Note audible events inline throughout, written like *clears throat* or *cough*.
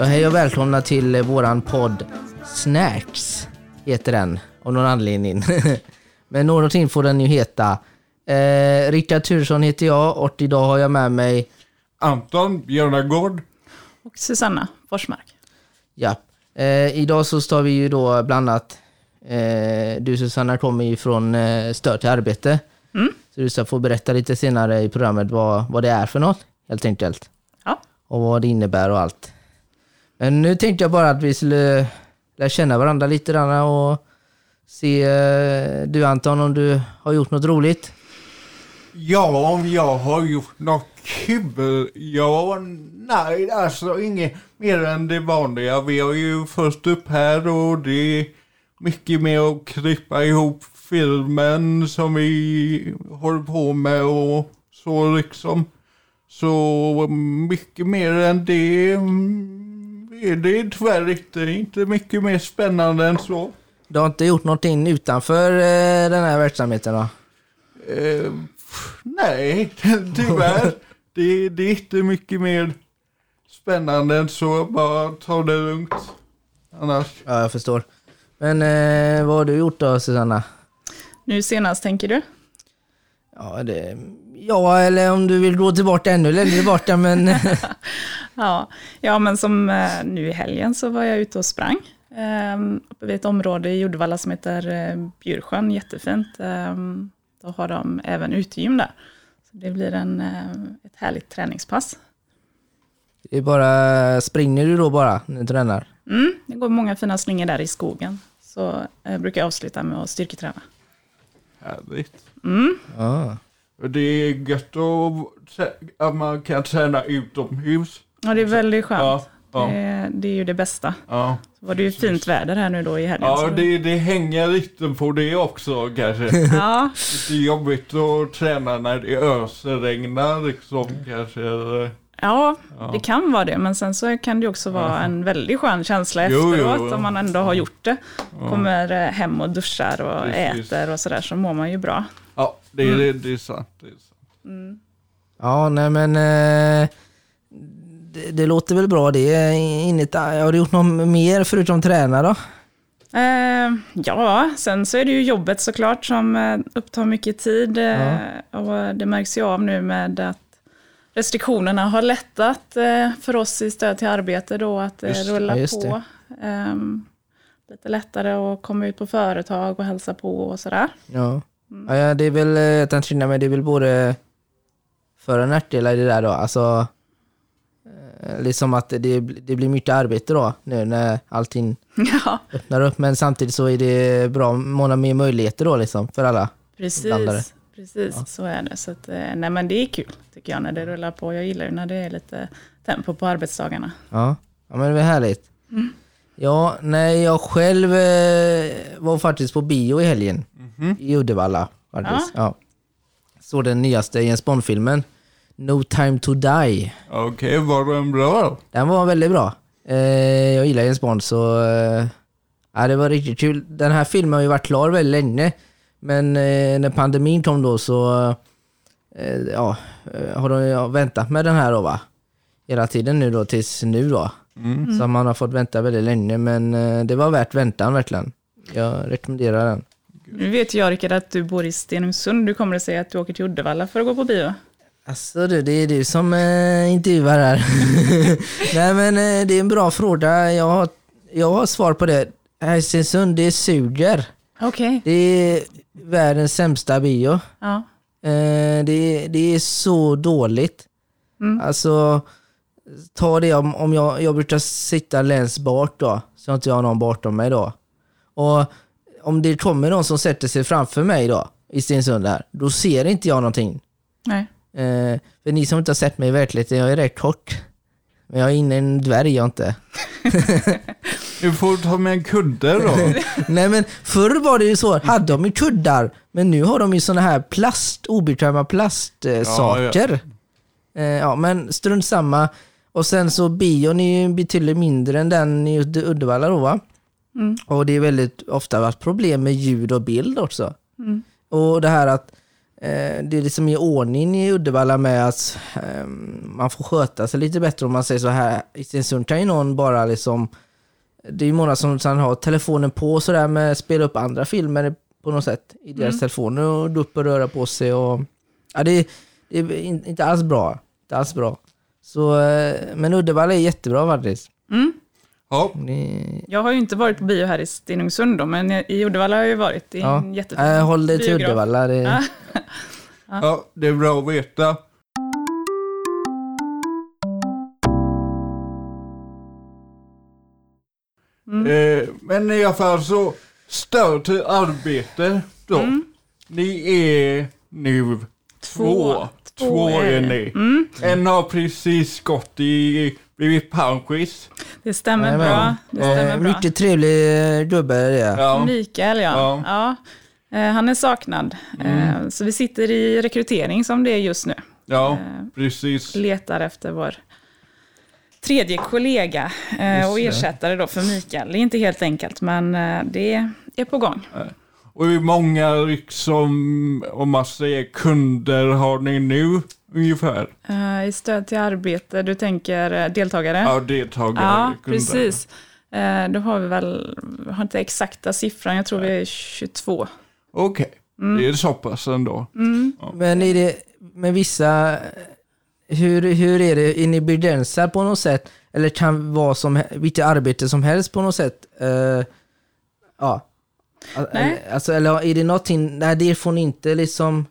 Ja, hej och välkomna till eh, våran podd Snacks, heter den, av någon anledning. *laughs* Men någonting får den ju heta. Eh, Rickard Turesson heter jag och idag har jag med mig, Anton Björnagård. Och Susanna Forsmark. ja, eh, idag så står vi ju då bland annat, eh, du Susanna kommer ju från eh, Stöd till arbete. Mm. Så du ska få berätta lite senare i programmet vad, vad det är för något, helt enkelt. Ja. och vad det innebär och allt. Men nu tänkte jag bara att vi skulle lära känna varandra lite grann och se eh, du Anton om du har gjort något roligt. Ja, om jag har gjort något kul? Ja, nej, alltså inget mer än det vanliga. Vi har ju först upp här och det är mycket med att klippa ihop filmen som vi håller på med och så liksom. Så mm, mycket mer än det mm, är det tyvärr inte. Inte mycket mer spännande än så. Du har inte gjort någonting utanför eh, den här verksamheten då? Eh, pff, nej, *laughs* tyvärr. *laughs* det, det är inte mycket mer spännande än så. Bara ta det lugnt. Annars. Ja, jag förstår. Men eh, vad har du gjort då Susanna? Nu senast tänker du? Ja, det, ja, eller om du vill gå tillbaka ännu längre tillbaka men *laughs* Ja, ja men som eh, nu i helgen så var jag ute och sprang. Eh, uppe vid ett område i Uddevalla som heter eh, Bjursjön, jättefint. Eh, då har de även utegym där. Så det blir en, eh, ett härligt träningspass. det är bara, springer du då bara när du tränar? Mm, det går många fina slingor där i skogen. Så eh, brukar jag avsluta med att styrketräna. Härligt. Mm, Ja. Det är gött att, man kan träna utomhus. och det är väldigt skönt. Ja, ja, Det, det är ju det bästa. ja. Så var det ju fint väder här nu då i helgen. ja det, det hänger lite på det också kanske. *laughs* ja, Lite jobbigt att träna när det ösregnar liksom kanske. Ja, Ja. det kan vara det, men sen så kan det också vara en väldigt skön känsla Jo, jo, efteråt jo. om man ändå har gjort det. Ja. Kommer eh, hem och duschar och Precis. äter och sådär så mår man ju bra. Ja, det, är det, det är sant. Det är sant. Mm. Ja, nej men eh, det, det låter väl bra det. är Inget, har du gjort något mer förutom träna då? Eh, ja, sen så är det ju jobbet såklart som eh, upptar mycket tid. Eh, Och det märks ju av nu med att restriktionerna har lättat eh, för oss i stöd till arbete då att det Just det, rullar ja, på. Ehm, lite lättare att komma ut på företag och hälsa på och sådär. Ja. Ja, ja, det är väl, eh, jag tänkte mig, det är väl både för och nackdelar i det där då. Alltså, eh, liksom att det, det blir mycket arbete då nu när allting *laughs* Ja, öppnar upp. Men samtidigt så är det bra, många mer möjligheter då liksom för alla. Blandare. Precis. Precis, så är det. Så att, eh, nej, men det är kul tycker jag när det rullar på. Jag gillar ju när det är lite tempo på arbetsdagarna. Ja, ja men det var härligt. Mm. Ja, nej jag själv eh, var faktiskt på bio i helgen i Uddevalla. Faktiskt. Ja. Såg den nyaste Jens Bond-filmen, No time to die. Okej, var den bra? Den var väldigt bra. Eh, jag gillar Jens Bond så eh, ja, det var riktigt kul. Den här filmen har ju varit klar väldigt länge. Men eh, när pandemin kom då så eh, ja, eh, har de ja, väntat med den här då va. Hela tiden nu då tills nu då. Mm. Så man har fått vänta väldigt länge men eh, det var värt väntan verkligen. Jag rekommenderar den. Nu vet jag Rickard att du bor i Stenungsund. Du kommer att säga att du åker till Uddevalla för att gå på bio. Alltså du, det är du som eh, intervjuar här. *laughs* Nej men eh, det är en bra fråga. Jag har, jag har svar på det. Helsingborg, det suger. Okej. Det är världens sämsta bio. Ja. Eh, det, det är så dåligt. Mm. Alltså, ta det om, om jag, jag brukar sitta längst bort då, så inte jag har någon bortom mig då. Och om det kommer någon som sätter sig framför mig då, i Stensund här, då ser inte jag någonting. Nej. Eh, för ni som inte har sett mig i verkligheten, jag är rätt kort. Men jag är inne i en dvärg jag inte. *laughs* Du får ta med en kudde då. *laughs* Nej men förr var det ju så, hade de ju kuddar, men nu har de ju såna här plast, obekväma plastsaker. Eh, saker. Eh, ja, men strunt samma. Och sen så bion är ju betydligt mindre än den i Udde- Uddevalla då va? Mm. Och det är väldigt ofta varit problem med ljud och bild också. Mm. Och det här att det är liksom i ordning i Uddevalla med att eh, man får sköta sig lite bättre om man säger så här. I Stensund kan ju någon bara liksom, det är ju många som har telefonen på och sådär med att spela upp andra filmer på något sätt i deras Mm. telefoner och gå upp och röra på sig och ja, det, det är in- inte alls bra. Inte alls bra. Så, eh, men Uddevalla är jättebra faktiskt. Mm. Ja, Det, Jag har ju inte varit på bio här i Stenungsund då, men i Uddevalla har jag ju varit. Det är ja. en jättefin äh, håll dig till. Uddevalla. Det, Ja. *laughs* ja, det är bra att veta. Eh, men i alla fall så, stöd till arbete då. Mm. Ni är nu två. Två. Två är är ni. Mm, En har precis gått i, blivit pensionist. det stämmer Jajamän. bra. Det stämmer eh, bra. mycket trevlig eh, gubbe är det. Ja. Mikael, ja. Ja. ja. Eh, han är saknad. Eh, så vi sitter i rekrytering som det är just nu. Ja, Eh, precis. letar efter vår tredje kollega eh, och ersättare då för Mikael. Det är inte helt enkelt, men eh, det är på gång. Och hur många liksom, om man säger kunder har ni nu ungefär? Eh, I stöd till arbete, du tänker eh, deltagare? Ja, deltagare. Ja, kunder. precis. Eh, Då har vi väl, jag har inte exakta siffran, jag tror vi är 22. Okej, Mm. det är så pass ändå. Men är det med vissa, hur, hur är det, är ni begränsade på något sätt? Eller kan vara som vilket arbete som helst på något sätt? Eh, ja. Nej. Alltså, eller är det någonting, nej det får ni inte liksom,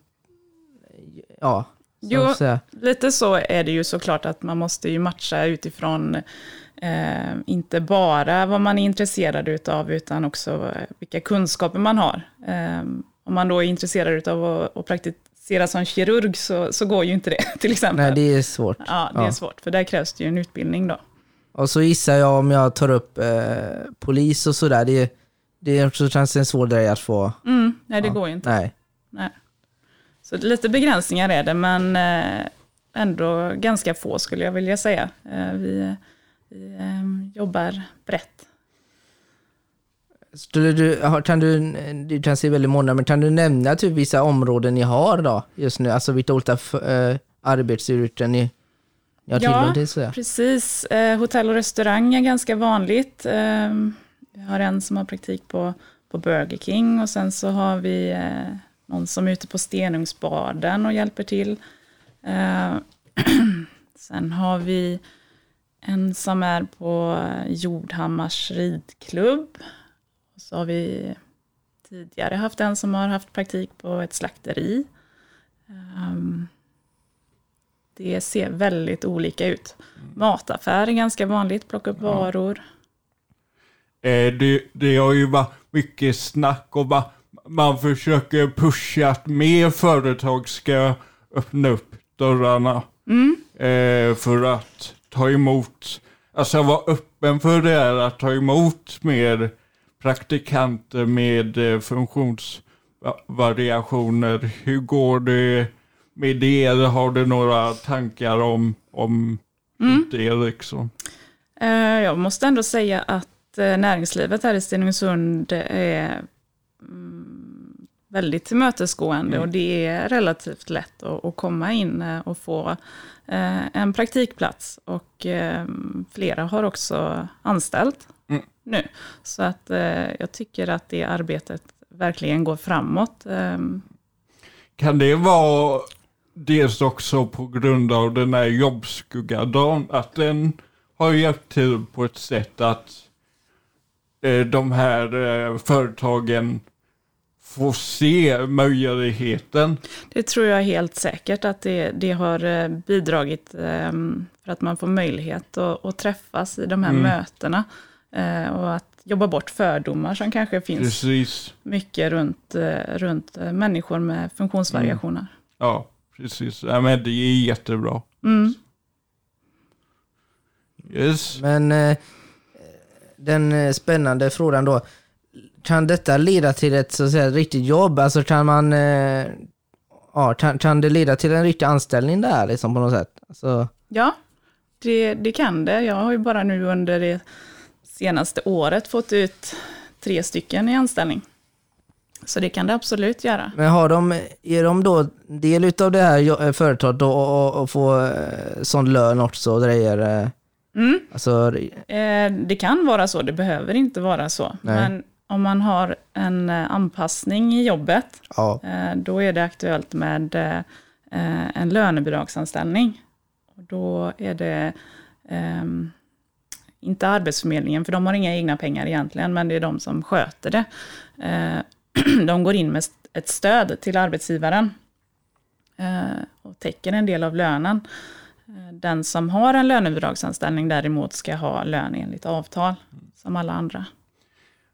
ja. Jo. Lite så är det ju såklart att man måste ju matcha utifrån eh, inte bara vad man är intresserad utav utan också eh, vilka kunskaper man har. Eh, om man då är intresserad av att, att praktisera som kirurg så, så går ju inte det *laughs* till exempel. Nej det är svårt. Ja, det är svårt, för där krävs det ju en utbildning då. Och så gissar jag om jag tar upp eh, polis och sådär, det, det är också kanske en svår grej att få. Mm, nej, det Ja. går ju inte. Nej. Nej. Så lite begränsningar är det, men eh, ändå ganska få skulle jag vilja säga. Eh, vi vi eh, jobbar brett. Skulle du, kan du, du kan se väldigt många, men kan du nämna typ vissa områden ni har då just nu? Alltså vilka olika äh, arbetsyrken ni, ni har Ja. tillgång till? Så. Precis, hotell och restaurang är ganska vanligt. Vi har en som har praktik på, på Burger King och sen så har vi någon som är ute på Stenungsbaden och hjälper till. Eh, *clears throat* sen har vi en som är på Jordhammars ridklubb. Och så har vi tidigare haft en som har haft praktik på ett slakteri. Ehm, det ser väldigt olika ut. Mataffär är ganska vanligt, plocka upp varor. Eh, det, det har ju varit mycket snack om att man försöker pusha att mer företag ska öppna upp dörrarna. Mm. Eh, för att ta emot, alltså vara öppen för det här att ta emot mer praktikanter med eh, funktionsvariationer. Hur går det med det? Eller har du några tankar om, om det liksom? Eh, Jag måste ändå säga att eh, näringslivet här i Stenungsund är mm, väldigt tillmötesgående och det är relativt lätt att, att komma in eh, och få eh, en praktikplats. Och eh, flera har också anställt Mm. nu. Så att eh, jag tycker att det arbetet verkligen går framåt. Ehm, Kan det vara dels också på grund av den här jobbskuggadagen, att den har hjälpt till på ett sätt att de här företagen får se möjligheten. Det tror jag helt säkert att det, det har eh, bidragit ehm, för att man får möjlighet att, att träffas i de här Mm. mötena. eh, Och att jobba bort fördomar som kanske finns Precis. mycket runt, eh, runt människor med funktionsvariationer. Ja, precis. Ja, men det är jättebra. Mm. Yes. Men den spännande frågan då, kan detta leda till ett så att säga, riktigt jobb? Alltså kan man, eh, ja, kan, kan det leda till en riktig anställning där liksom på något sätt? Alltså, Ja, det, det kan det. Jag har ju bara nu under det senaste året fått ut tre stycken i anställning. Så det kan det absolut göra. Men har de, är de då del utav det här eh, företaget då och, och, få eh, sån lön också och grejer? eh? Mm. Alltså, det kan vara så, det behöver inte vara så. Nej. Men om man har en eh, anpassning i jobbet, ja. eh, då är det aktuellt med eh, en lönebidragsanställning. Då är det ehm, inte Arbetsförmedlingen, för de har inga egna pengar egentligen, men det är de som sköter det. *clears throat* De går in med ett stöd till arbetsgivaren och täcker en del av lönen. Den som har en lönebidragsanställning däremot ska ha lön enligt avtal, som alla andra.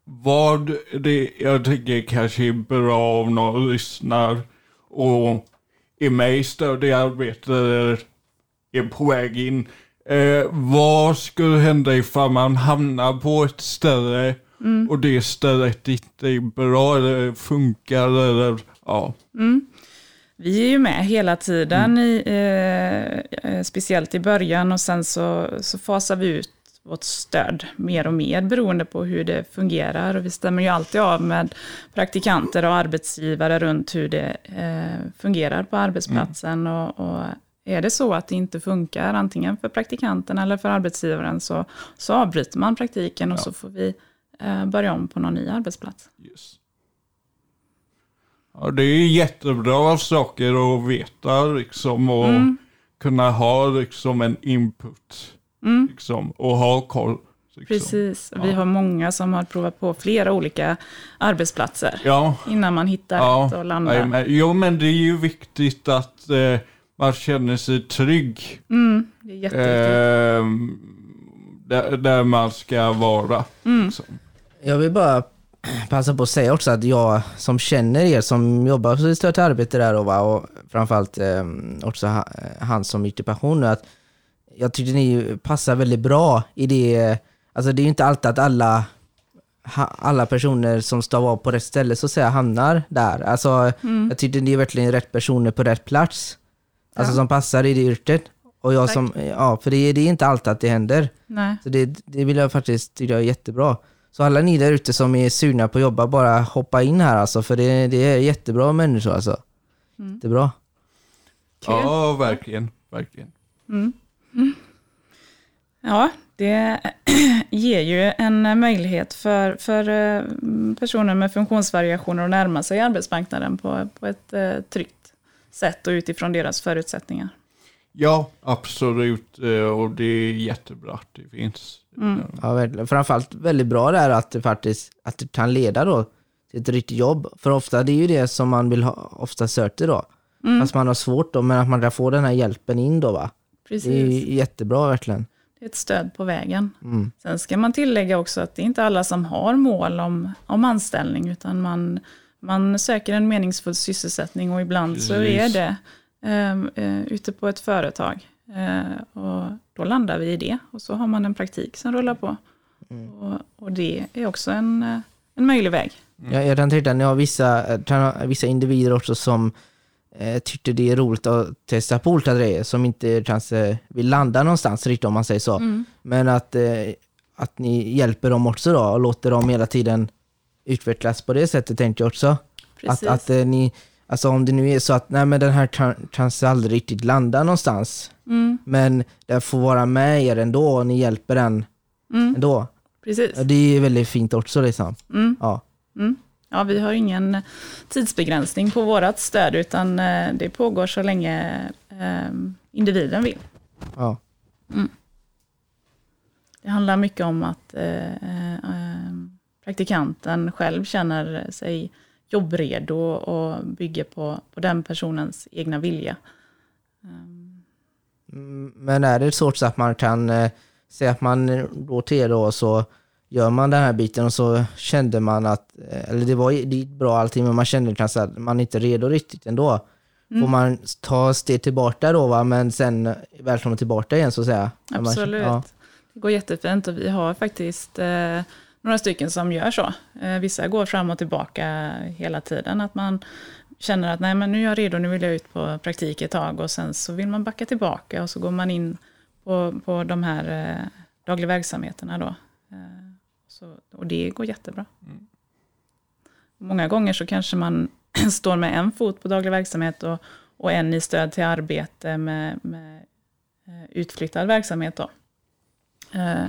Vad det jag tycker kanske är bra om någon lyssnar och är med i stöd i arbete eller är på väg in. Eh, vad skulle hända ifall man hamnar på ett ställe och det stället inte är bra eller funkar eller ja. Vi är ju med hela tiden, i, eh, eh, speciellt i början och sen så, så fasar vi ut vårt stöd mer och mer beroende på hur det fungerar. Och vi stämmer ju alltid av med praktikanter och arbetsgivare runt hur det eh, fungerar på arbetsplatsen. Och, och är det så att det inte funkar, antingen för praktikanten eller för arbetsgivaren, så, så avbryter man praktiken och så får vi eh, börja om på någon ny arbetsplats. Yes. Ja, det är jättebra saker att veta liksom och kunna ha liksom en input. Liksom, och ha koll. Liksom. Precis, vi har många som har provat på flera olika arbetsplatser Ja, innan man hittar ja. rätt och landar. Nej, men, jo, men det är ju viktigt att eh, man känner sig trygg. Mm, det är jätteviktigt. Ehm, där, där man ska vara. Mm. Liksom. Jag vill bara passa på att säga också att jag som känner er som jobbar i Stöd till arbete där och, va, och framförallt eh, också ha, han som gick i pension nu, att jag tycker ni passar väldigt bra i det, alltså det är ju inte alltid att alla alla personer som ska vara på rätt ställe så att säga hamnar där. Alltså, Jag tycker ni är verkligen rätt personer på rätt plats. Alltså Ja. som passar i det yrket. Och jag Tack. som, ja, för det, är- det är inte alltid att det händer. Nej. Så det, det vill jag faktiskt tycka är jättebra. Så alla ni där ute som är sugna på att jobba, bara hoppa in här alltså, för det, det är jättebra människor alltså. Jättebra. Kul. Ja, verkligen. verkligen. Ja, det *clears throat* ger ju en möjlighet för, för eh, personer med funktionsvariationer att närma sig arbetsmarknaden på, på ett eh, tryggt sätt och utifrån deras förutsättningar. Ja, absolut. eh, Och det är jättebra att det finns. Ja, verkligen. Framförallt väldigt bra det här att det faktiskt att det kan leda då till ett riktigt jobb. För ofta det är ju det som man vill ha, ofta söker då. Fast man har svårt då, men att man kan få den här hjälpen in då va. Det är Precis. jättebra verkligen. Det är ett stöd på vägen. Mm. Sen ska man tillägga också att det är inte alla som har mål om, om anställning, utan man, man söker en meningsfull sysselsättning och ibland så är Precis. det eh, eh, ute på ett företag. Eh, och då landar vi i det och så har man en praktik som rullar på. Och, och det är också en, eh, en möjlig väg. Jag, jag kan tänka att ni har vissa, eh, vissa individer också som eh, tyckte det är roligt att testa på olika grejer som inte kanske vill landa någonstans riktigt om man säger så. Men att, eh, att ni hjälper dem också då och låter dem hela tiden utvecklas på det sättet tänkte jag också. Att, Precis. att eh, ni, alltså om det nu är så att nej men den här kan, kanske aldrig riktigt landa någonstans. Mm, Men den får vara med er ändå och ni hjälper den mm, ändå. precis. Det är väldigt fint också liksom. Mm. Ja. Mm. Ja, vi har ingen tidsbegränsning på vårt stöd, utan eh, det pågår så länge eh, individen vill. Ja. Det handlar mycket om att eh, eh, praktikanten själv känner sig jobbredo och bygger på, på den personens egna vilja. Mm, Men är det så att man kan säga att man då till då så gör man den här biten och så kände man att, eh, eller det var det bra allting men man kände kanske att man inte är redo riktigt ändå. Får man ta steg tillbaka då va, men sen välkomna tillbaka igen så att säga. Absolut. Ja. Det går jättefint och vi har faktiskt eh, några stycken som gör så. Eh, vissa går fram och tillbaka hela tiden. Att man känner att nej men nu är jag redo, nu vill jag ut på praktik ett tag och sen så vill man backa tillbaka och så går man in på, på de här eh, dagliga verksamheterna då. Eh, så, och det går jättebra. Många gånger så kanske man *clears throat* står med en fot på daglig verksamhet och, och en i stöd till arbete med, med eh, utflyttad verksamhet. Då. Eh,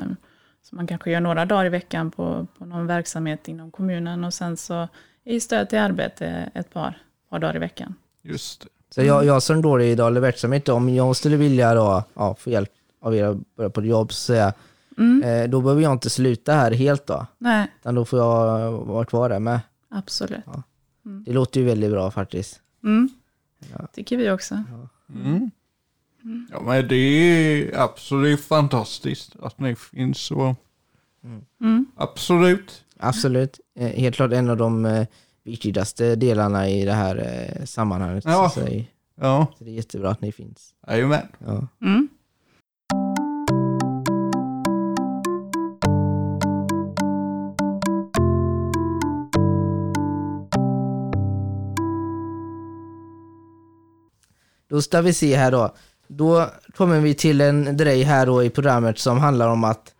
så man kanske gör några dagar i veckan på, på någon verksamhet inom kommunen och sen så i stöd till arbete ett par, par dagar i veckan. Just det. Så jag, jag som då är i daglig verksamhet, om jag skulle vilja då, ja, få hjälp av er att börja på jobb, så säga, Mm. eh, då behöver jag inte sluta här helt då. Nej, Utan då får jag vara kvar där med. absolut. Det låter ju väldigt bra faktiskt. Mm. Tycker vi också. Mm. Ja, men det är absolut fantastiskt att ni finns så. Mm. Absolut. Absolut. Eh, helt klart en av de eh, viktigaste delarna i det här eh, sammanhanget. Ja. Så, så, Ja, det är jättebra att ni finns. jajamän. Ja. Mm. Då ska vi se här då. Då kommer vi till en grej här då i programmet som handlar om att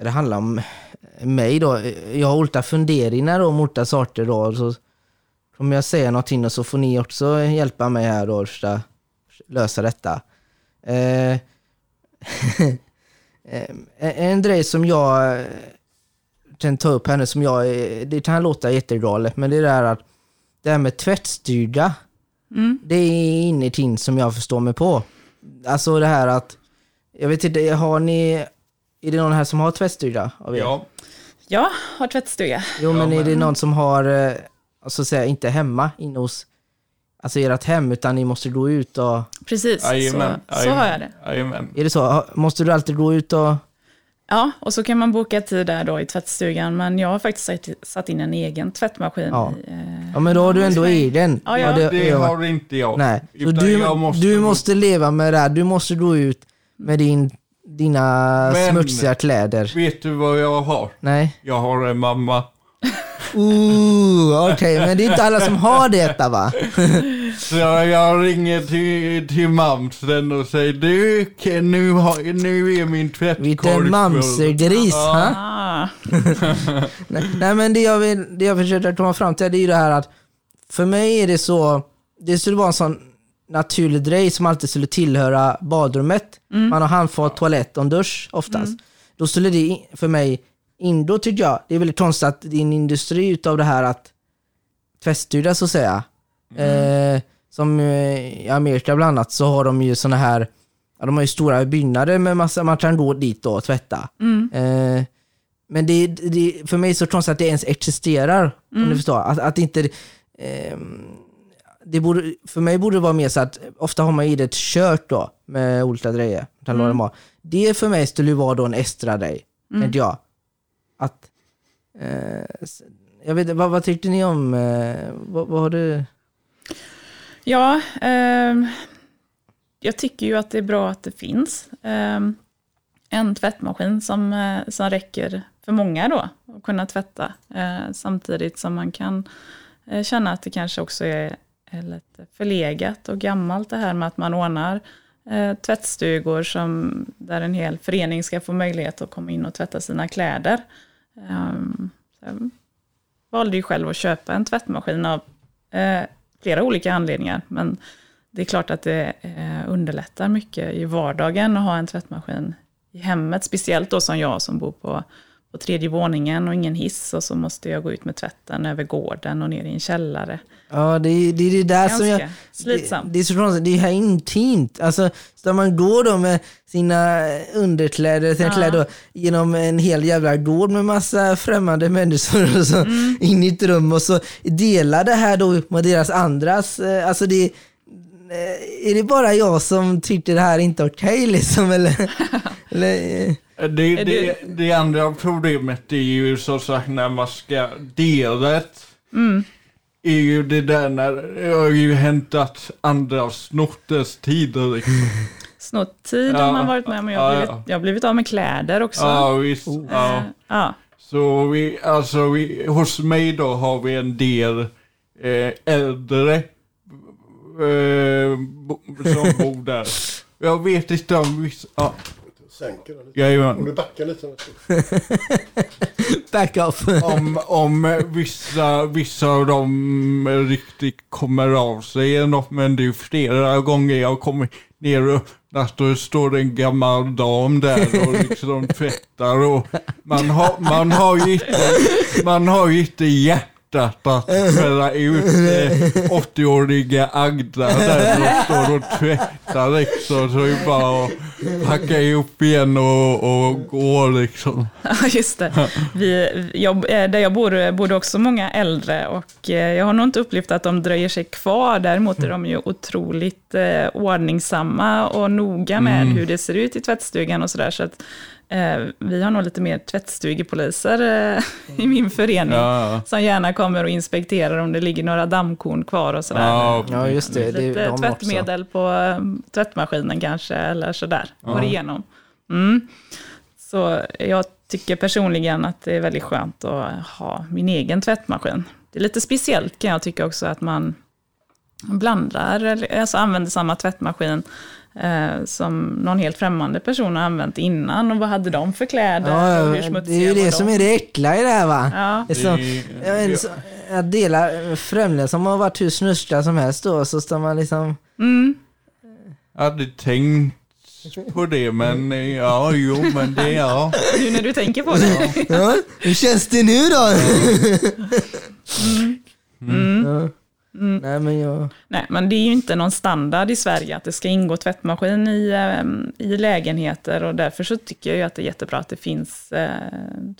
det handlar om mig då. Jag har olika funderingar om olika saker då. Så kommer jag säga någonting och så får ni också hjälpa mig här då att lösa detta. Eh, *laughs* eh, en grej som jag eh, kan ta upp här nu som jag, eh, det kan låta jättegalet, men det är det här att det här med tvättstuga. Mm. Det är ingenting som jag förstår mig på. Alltså det här att, jag vet inte, har ni, är det någon här som har tvättstuga av er? Ja, Jag har tvättstuga. Jo Ja, men är det men- någon som har, eh, alltså säga inte hemma inne hos, alltså ert hem utan ni måste gå ut och, Precis, så, så har jag det. Jajamän. är det så? Måste du alltid gå ut och, Ja, och så kan man boka tid där då i tvättstugan, men jag har faktiskt satt, in en egen tvättmaskin. Ja. I, eh, ja men då har du ändå egen. Ja, ja. det, Det ja. har inte jag. Nej, så du, jag måste du måste leva med det här, du måste gå ut med din, dina Men- smutsiga kläder. Vet du vad jag har? Nej. Jag har en mamma. Ooh, okej, men det är inte alla som har detta va? *laughs* Så jag ringer till, till mamsen och säger du, nu, har, nu är min tvättkorg Vilken full." mamsegris, ah, *laughs* Nej, nej men det jag, vill, det jag försöker komma fram till det är ju det här att för mig är det så, det skulle vara en sån naturlig grej som alltid skulle tillhöra badrummet. Man har handfat, toalett och en dusch oftast. Då skulle det för mig, in, då tycker jag, det är väldigt konstigt att det är en industri utav det här att tvättstuga så att säga. Eh, som eh, i Amerika bland annat så har de ju såna här, ja, de har ju stora byggnader med massa, man kan gå dit då och tvätta. Eh, men det, det, för mig är det så konstigt att det ens existerar, om du förstår. Att, att inte... ehm, det borde, för mig borde det vara mer så att, ofta har man ju det ett kört då, med olika grejer. Kan mm. ha. Det för mig skulle ju vara då en extra grej, tänkte jag. Att, eh, jag vet vad, vad tyckte ni om, eh, vad, vad har du? Ja, eh, jag tycker ju att det är bra att det finns eh, en tvättmaskin som, eh, som räcker för många då, att kunna tvätta. Eh, samtidigt som man kan eh, känna att det kanske också är, är lite förlegat och gammalt det här med att man ordnar eh, tvättstugor som, där en hel förening ska få möjlighet att komma in och tvätta sina kläder. Ehm, så jag valde ju själv att köpa en tvättmaskin av eh, flera olika anledningar, men det är klart att det eh, underlättar mycket i vardagen att ha en tvättmaskin i hemmet, speciellt då som jag som bor på, på tredje våningen och ingen hiss och så måste jag gå ut med tvätten över gården och ner i en källare. Ja, det, är- det är det där som jag... Ganska slitsamt. Det, det är så konstigt, det är intimt. Alltså, så man går då med sina underkläder, sina Ja. kläder genom en hel jävla gård med massa främmande människor och så Mm. in i ett rum och så delar det här då med deras andras, eh, alltså det eh, är det bara jag som tyckte det här inte är okej liksom eller? *laughs* eller eh, Det, det, det andra problemet är ju som sagt när man ska dela ett. Mm. Är ju det där när det har ju hänt att andra snott dess tider. *laughs* Snott tid Ja. har man varit med om. Jag har blivit, ja. jag har blivit av med kläder också. Ja visst. Oh. Ja. Eh, ja. Så vi, alltså vi, hos mig då har vi en del eh, äldre eh, bo, som *laughs* bor där. Jag vet inte om vissa... Ja. sänker den lite. Om Jajamän. du backar lite. *laughs* Back off. *laughs* Om, om vissa, vissa av dem riktigt kommer av sig eller något, men det är flera gånger jag kommer ner och där det står en gammal dam där och liksom tvättar och man har, man har ju inte, man har ju inte hjärtat att skälla ut *laughs* eh, 80-åriga Agda där som står och tvättar liksom. Så det är bara att packa ihop igen och, och gå liksom. *laughs* Ja, just det. Vi, jag, eh, där jag bor bor det också många äldre och eh, jag har nog inte upplevt att de dröjer sig kvar. Däremot är de ju otroligt eh, ordningsamma och noga med hur det ser ut i tvättstugan och sådär. Så att, eh, vi har nog lite mer tvättstugepoliser eh, *laughs* i min förening. Ja, Som gärna kommer och inspekterar om det ligger några dammkorn kvar och sådär. ja, Ja, just det. det är Lite de också. tvättmedel på eh, tvättmaskinen kanske, eller sådär. Går igenom. Mm. Så jag tycker personligen att det är väldigt skönt att ha min egen tvättmaskin. Det är lite speciellt kan jag tycka också att man blandar, eller alltså använder samma tvättmaskin eh, som någon helt främmande person har använt innan. Och vad hade de för kläder? Ja, och hur ja, det är ju det de? som är det äckliga i det här va? Ja. Det är som, Det- så- jag delar främlingar som har varit hur snuskliga som helst då, så står man liksom... Mm. Jag hade tänkt på det, men eh, ja, jo, men det, ja. Nu när du tänker på det. Ja, hur känns det nu då? Mm. *laughs* Ja. Nej men jag... Nej, men det är ju inte någon standard i Sverige att det ska ingå tvättmaskin i, eh, i lägenheter och därför så tycker jag ju att det är jättebra att det finns eh,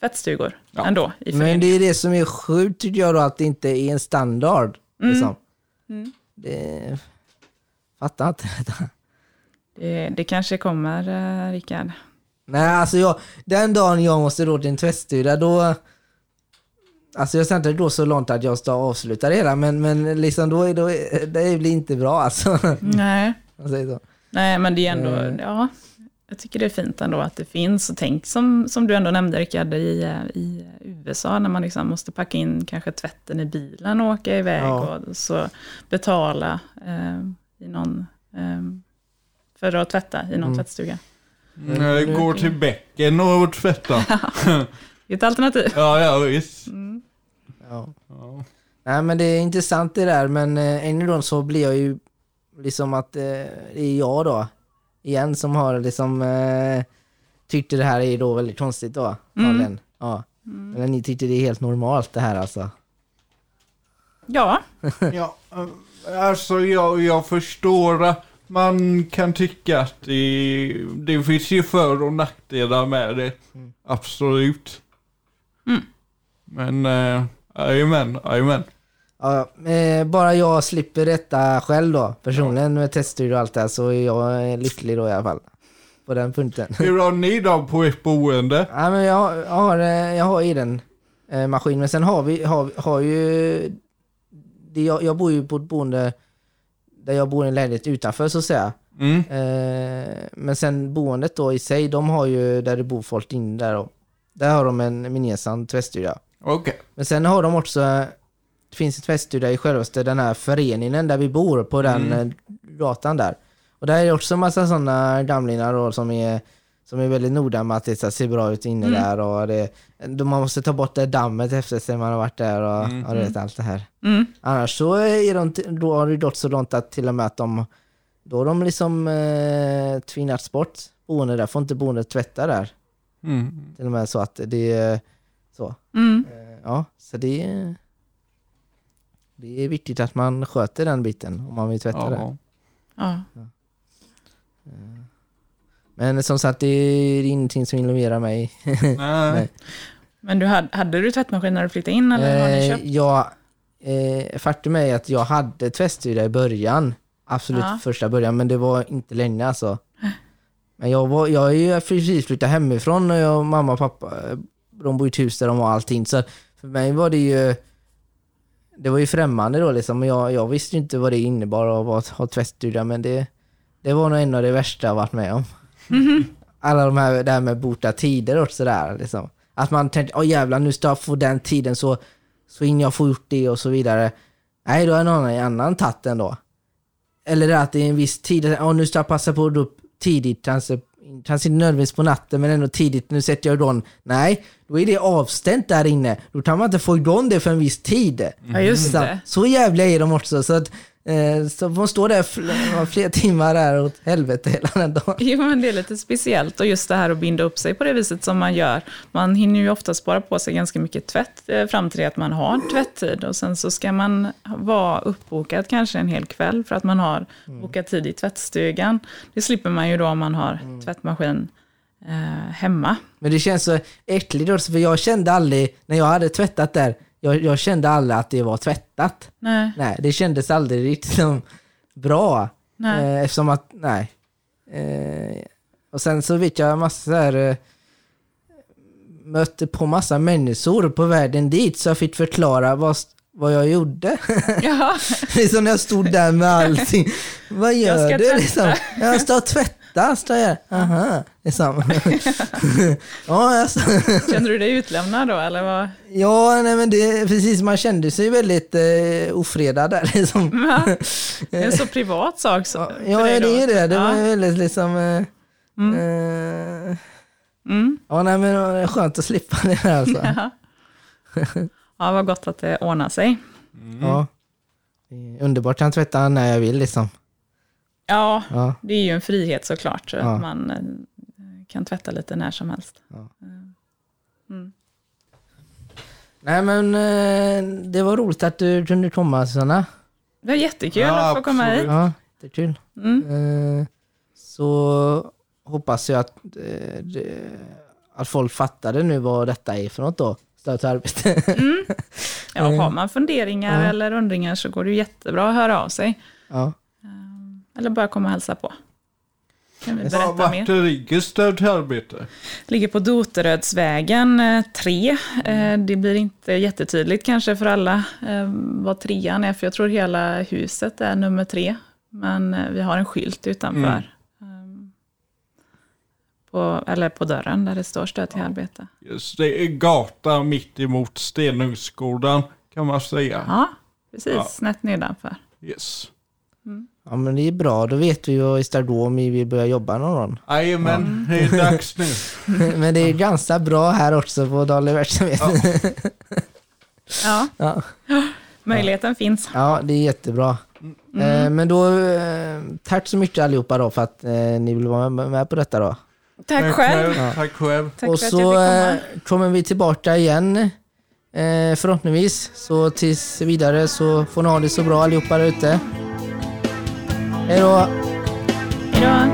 tvättstugor Ja. ändå i Men det är det som är sjukt tycker jag då, att det inte är en standard. Liksom. Mm. Det... Fattar inte detta. Det, det kanske kommer, eh, Rickard. Nej, alltså jag, den dagen jag måste då till en tvättstuga då... Alltså jag ska inte gå så långt att jag ska avsluta det hela, men, men liksom då, är- då, är- det blir inte bra alltså. Nej. *laughs* Jag säger så. Nej, men det är ändå, Mm. ja, jag tycker det är fint ändå att det finns. Och tänk som, som du ändå nämnde Rickard, i, eh, i USA när man liksom måste packa in kanske tvätten i bilen och åka iväg Ja. och så betala eh, i någon, eh, för att tvätta i någon Mm. tvättstuga. Jag går till bäcken och tvättar. *laughs* *laughs* Ett alternativ. Ja, ja, visst. Ja. Ja. Nej men det är intressant det där, men eh, än en gång så blir jag ju liksom att eh, det är jag då, igen, som har liksom eh, tyckte det här är då väldigt konstigt då. Mm. Ja. Eller ni tyckte det är helt normalt det här alltså. Ja, *laughs* Ja, eh, alltså jag, jag förstår att man kan tycka att det, det finns ju för och nackdelar med det. Absolut. Mm. Men, äh, jajamän, jajamän. Ja, eh, bara jag slipper detta själv då, personligen med teststudio och allt det här, så är jag eh, lycklig då i alla fall. På den punkten. Hur har ni då på ert boende? Ja, men jag, jag har, eh, jag har i den eh, maskin, men sen har vi, har, har ju, det, jag, jag bor ju på ett boende där jag bor i en lägenhet utanför så att säga. Mm. Eh, men sen boendet då i sig, de har ju där det bor folk inne där och där har de en gemensam tvättstuga. Okej. Men sen har de också, det finns en tvättstuga i självaste den här föreningen där vi bor på den Mm. eh, gatan där. Och där är det också en massa sådana gamlingar då, som är som är väldigt noga med att det ska se bra ut inne Mm. där och det, då man måste ta bort det dammet efter sig man har varit där och, Mm. och vet allt det här. mm. Annars så är de, då har det gått så långt att till och med att de, då har de liksom eh, tvingats bort boende där, får inte boendet tvätta där. Mm. Till och med så att det är så. Mm. Eh, Ja, så det är, det är viktigt att man sköter den biten om man vill tvätta det. Ja. Ja. Men som sagt, det är ingenting som involverar mig. *laughs* Nej. Men du hade, hade du tvättmaskin när du flyttade in eller har ni Eh, köpt? ja, eh, faktum är att jag hade tvättstuga i början. Absolut Ja. första början, men det var inte länge alltså. Men jag, var, jag är ju precis flyttat hemifrån och jag, mamma och pappa, de bor i ett hus där de har allting. Så för mig var det ju, det var ju främmande då liksom. Jag, jag visste inte vad det innebar att ha tvättstuga, men det, det var nog en av det värsta jag varit med om. *laughs* Alla de här, det här med bota tider och sådär liksom. Att man tänkte, åh jävlar nu ska jag få den tiden så, så hinner jag få gjort det och så vidare. Nej, då är någon annan tagit den då. Eller att det är en viss tid, åh nu ska jag passa på att upp tidigt, kanske kanske inte nödvändigtvis på natten men ändå tidigt, nu sätter jag igång. Nej, då är det avstängt där inne. Då kan man inte få igång det för en viss tid. Ja, just Så, så jävliga är de också. Så att, så får man stå där fl- flera timmar där åt helvete hela den dagen. *laughs* Jo, men det är lite speciellt och just det här att binda upp sig på det viset som man gör. Man hinner ju ofta spara på sig ganska mycket tvätt eh, fram till det att man har tvätttid och sen så ska man vara uppbokad kanske en hel kväll för att man har bokat tid i tvättstugan. Det slipper man ju då om man har tvättmaskin eh, hemma. Men det känns så äckligt också, för jag kände aldrig, när jag hade tvättat där, jag, jag kände aldrig att det var tvättat. Nej, Nej, det kändes aldrig riktigt som bra. nej. Eh, eftersom att, nej. Eh, och sen så vet jag massa så här, eh, mötte på massa människor på vägen dit så jag fick förklara vad, vad jag gjorde. *laughs* Ja, liksom när jag stod där med allting. Vad Jag gör ska du? Liksom? Jag står och tvättar, står jag. Aha, liksom. *laughs* ja, jag står- känner du dig utlämnad då eller vad? ja, nej men det, precis, man kände sig väldigt eh, ofredad där. Liksom. Ja, *laughs* det är en så privat sak. Så, Ja, ja det är det. Det ja. var ju väldigt liksom... Eh, Mm. eh, Mm. ja, nej men det är skönt att slippa det här alltså. *laughs* Ja. ja, vad gott att det ordnar sig. Ja. Det är Underbart, kan tvätta när jag vill liksom. Ja, Ja. det är ju en frihet såklart. Så Ja. att man eh, kan tvätta lite när som helst. Nej men eh, det var roligt att du kunde komma Susanna. Det var jättekul Ja, att få komma absolut. hit. Ja, det är kul. Mm. Eh, så hoppas jag att, eh, att folk fattade nu vad detta är för något då. Stöd till arbete. *laughs* Ja, har man funderingar Ja. eller undringar så går det jättebra att höra av sig. ja. Eller bara komma och hälsa på. Kan vi Ja, berätta vart mer. ligger stöd till arbete? Ligger på Doterödsvägen 3. Det blir inte jättetydligt kanske för alla eh, vad trean är, för jag tror hela huset är nummer tre. Men eh, vi har en skylt utanför. ehm, På, eller på dörren där det står stöd till arbete. Just det är gata mitt emot Stenungsgården kan man säga. Ja, precis. Ja. Snett nedanför. Yes. Ja men det är bra, då vet vi ju då om vi vill börja jobba någon gång. Jajamän, det är dags nu. *laughs* Men det är ganska bra här också på daglig verksamhet. Ja, *laughs* Ja, *gasps* möjligheten finns. ja det är jättebra. Eh, men då, eh, tack så mycket allihopa då för att eh, ni vill vara med, med på detta då. Tack själv. Ja. Tack själv. Tack och så eh, kommer vi tillbaka igen eh, förhoppningsvis. Så tills vidare så får ni ha det så bra allihopa där ute. Hej då! Hej då.